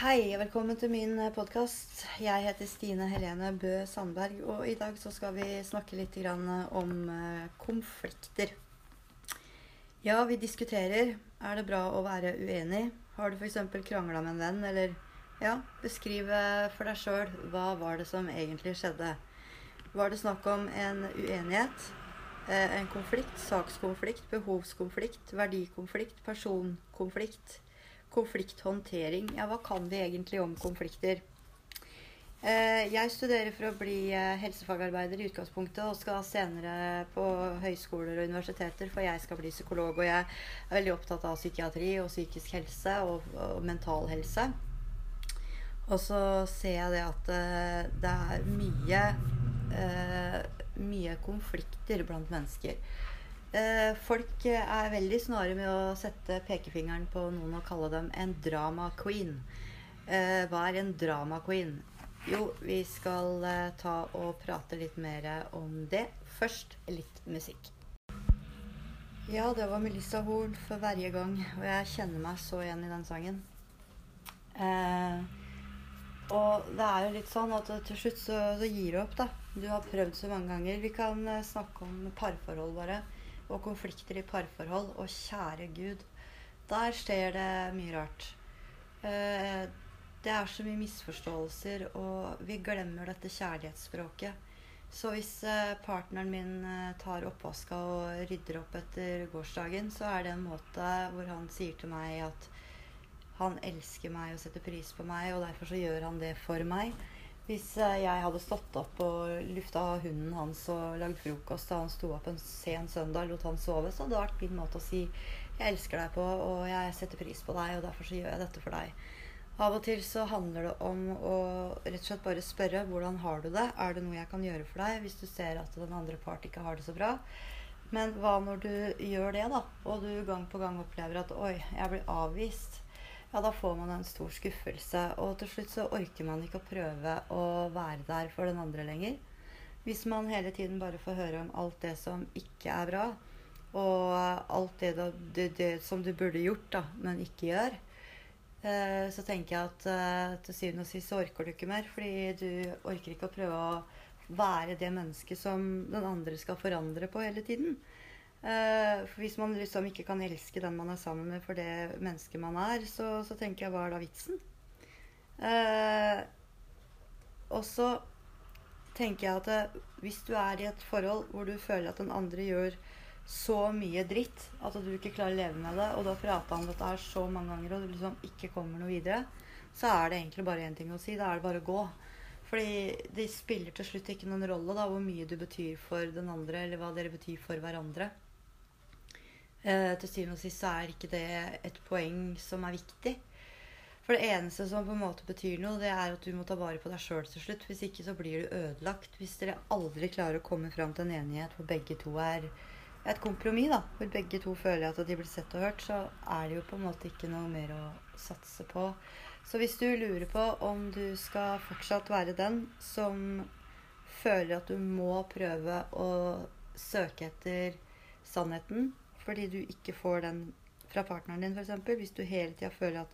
Hei, og velkommen til min podkast. Jeg heter Stine Helene Bø Sandberg, og i dag så skal vi snakke litt grann om eh, konflikter. Ja, vi diskuterer. Er det bra å være uenig? Har du f.eks. krangla med en venn, eller ja, beskriv eh, for deg sjøl hva var det som egentlig skjedde. Var det snakk om en uenighet? Eh, en konflikt? Sakskonflikt? Behovskonflikt? Verdikonflikt? Personkonflikt? Konflikthåndtering. Ja, hva kan vi egentlig om konflikter? Eh, jeg studerer for å bli eh, helsefagarbeider i utgangspunktet og skal senere på høyskoler og universiteter, for jeg skal bli psykolog. Og jeg er veldig opptatt av psykiatri og psykisk helse og, og mental helse. Og så ser jeg det at eh, det er mye, mye konflikter blant mennesker. Eh, folk er veldig snare med å sette pekefingeren på noen og kalle dem en drama queen. Eh, hva er en drama queen? Jo, vi skal eh, ta og prate litt mer om det. Først litt musikk. Ja, det var Melissa Horn for hver gang, og jeg kjenner meg så igjen i den sangen. Og det er jo litt sånn at til slutt så, så gir du opp, da. Du har prøvd så mange ganger. Vi kan snakke om parforhold, bare og konflikter i parforhold. Og kjære Gud, der skjer det mye rart. Eh, det er så mye misforståelser, og vi glemmer dette kjærlighetsspråket. Så hvis eh, partneren min eh, tar oppvaska og rydder opp etter gårsdagen, så er det en måte hvor han sier til meg at han elsker meg og setter pris på meg, og derfor så gjør han det for meg. Hvis eh, jeg hadde stått opp og lufta hunden hans og lagd frokost da han sto opp en sen søndag og lot han sove, så hadde det vært min måte å si 'jeg elsker deg' på, og 'jeg setter pris på deg', og derfor så gjør jeg dette for deg. Av og til så handler det om å rett og slett bare spørre 'hvordan har du det'? Er det noe jeg kan gjøre for deg hvis du ser at den andre part ikke har det så bra? Men hva når du gjør det, da, og du gang på gang opplever at 'oi, jeg blir avvist'? Ja, da får man en stor skuffelse. Og til slutt så orker man ikke å prøve å være der for den andre lenger. Hvis man hele tiden bare får høre om alt det som ikke er bra, og alt det, det, det som du burde gjort, da, men ikke gjør, eh, så tenker jeg at eh, til syvende og sist så orker du ikke mer. Fordi du orker ikke å prøve å være det mennesket som den andre skal forandre på hele tiden. Uh, for Hvis man liksom ikke kan elske den man er sammen med for det mennesket man er, så, så tenker jeg hva er da vitsen? Uh, og så tenker jeg at det, hvis du er i et forhold hvor du føler at den andre gjør så mye dritt at du ikke klarer å leve med det, og du har prata om dette her så mange ganger, og du liksom ikke kommer noe videre, så er det egentlig bare én ting å si. Da er det bare å gå. Fordi det spiller til slutt ikke noen rolle da, hvor mye du betyr for den andre, eller hva dere betyr for hverandre. Eh, til syvende og sist så er ikke det et poeng som er viktig. For det eneste som på en måte betyr noe, det er at du må ta vare på deg sjøl til slutt. Hvis ikke så blir du ødelagt. Hvis dere aldri klarer å komme fram til en enighet hvor begge to er et kompromiss, da, hvor begge to føler at de blir sett og hørt, så er det jo på en måte ikke noe mer å satse på. Så hvis du lurer på om du skal fortsatt være den som føler at du må prøve å søke etter sannheten, fordi du ikke får den fra partneren din, f.eks. Hvis du hele tida føler at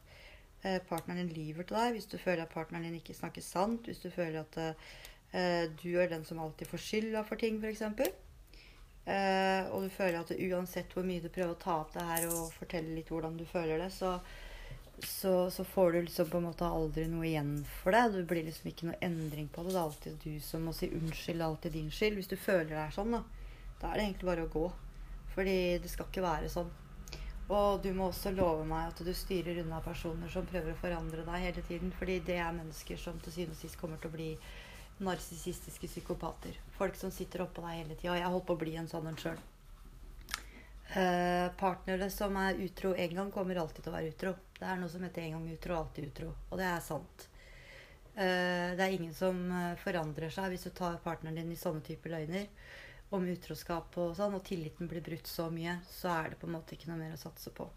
eh, partneren din lyver til deg, hvis du føler at partneren din ikke snakker sant, hvis du føler at eh, du er den som alltid får skylda for ting, f.eks. Uh, og du føler at uansett hvor mye du prøver å ta opp det her og fortelle litt hvordan du føler det, så, så, så, får du liksom på en måte aldri noe igjen for det. Det blir liksom ikke noe endring på det. Det er alltid du som må si unnskyld. Det er alltid din skyld. Hvis du føler det er sånn, da, da er det egentlig bare å gå. Fordi det skal ikke være sånn. Og du må også love meg at du styrer unna personer som prøver å forandre deg hele tiden. Fordi det er mennesker som til syvende og sist kommer til å bli narsissistiske psykopater. Folk som sitter oppå deg hele tida. Og jeg holdt på å bli en sånn en sjøl. Eh, partnere som er utro en gang, kommer alltid til å være utro. Det er noe som heter en gang utro, alltid utro. Og det er sant. Eh, det er ingen som eh, forandrer seg hvis du tar partneren din i sånne typer løgner om utroskap og sånn, og tilliten blir brutt så mye, så er det på en måte ikke noe mer å satse på.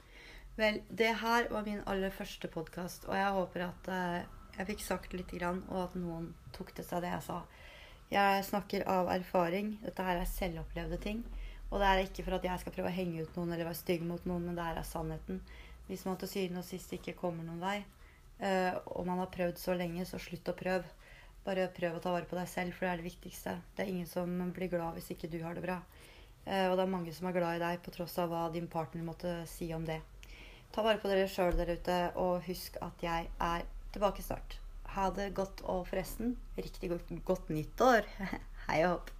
Vel, det her var min aller første podkast, og jeg håper at eh, jeg fikk sagt litt, grann, og at noen tok til seg det jeg sa. Jeg snakker av erfaring. Dette her er selvopplevde ting. Og det er ikke for at jeg skal prøve å henge ut noen eller være stygg mot noen, men det her er sannheten. Hvis man til syvende og sist ikke kommer noen vei, Eh, og man har prøvd så lenge, så slutt å prøve. Bare prøv å ta vare på deg selv, for det er det viktigste. Det er ingen som blir glad hvis ikke du har det bra. Eh, og det er mange som er glad i deg på tross av hva din partner måtte si om det. Ta vare på dere sjøl der ute, og husk at jeg er tilbake snart. Ha det godt, og forresten, riktig godt, godt nyttår. Hei og hopp.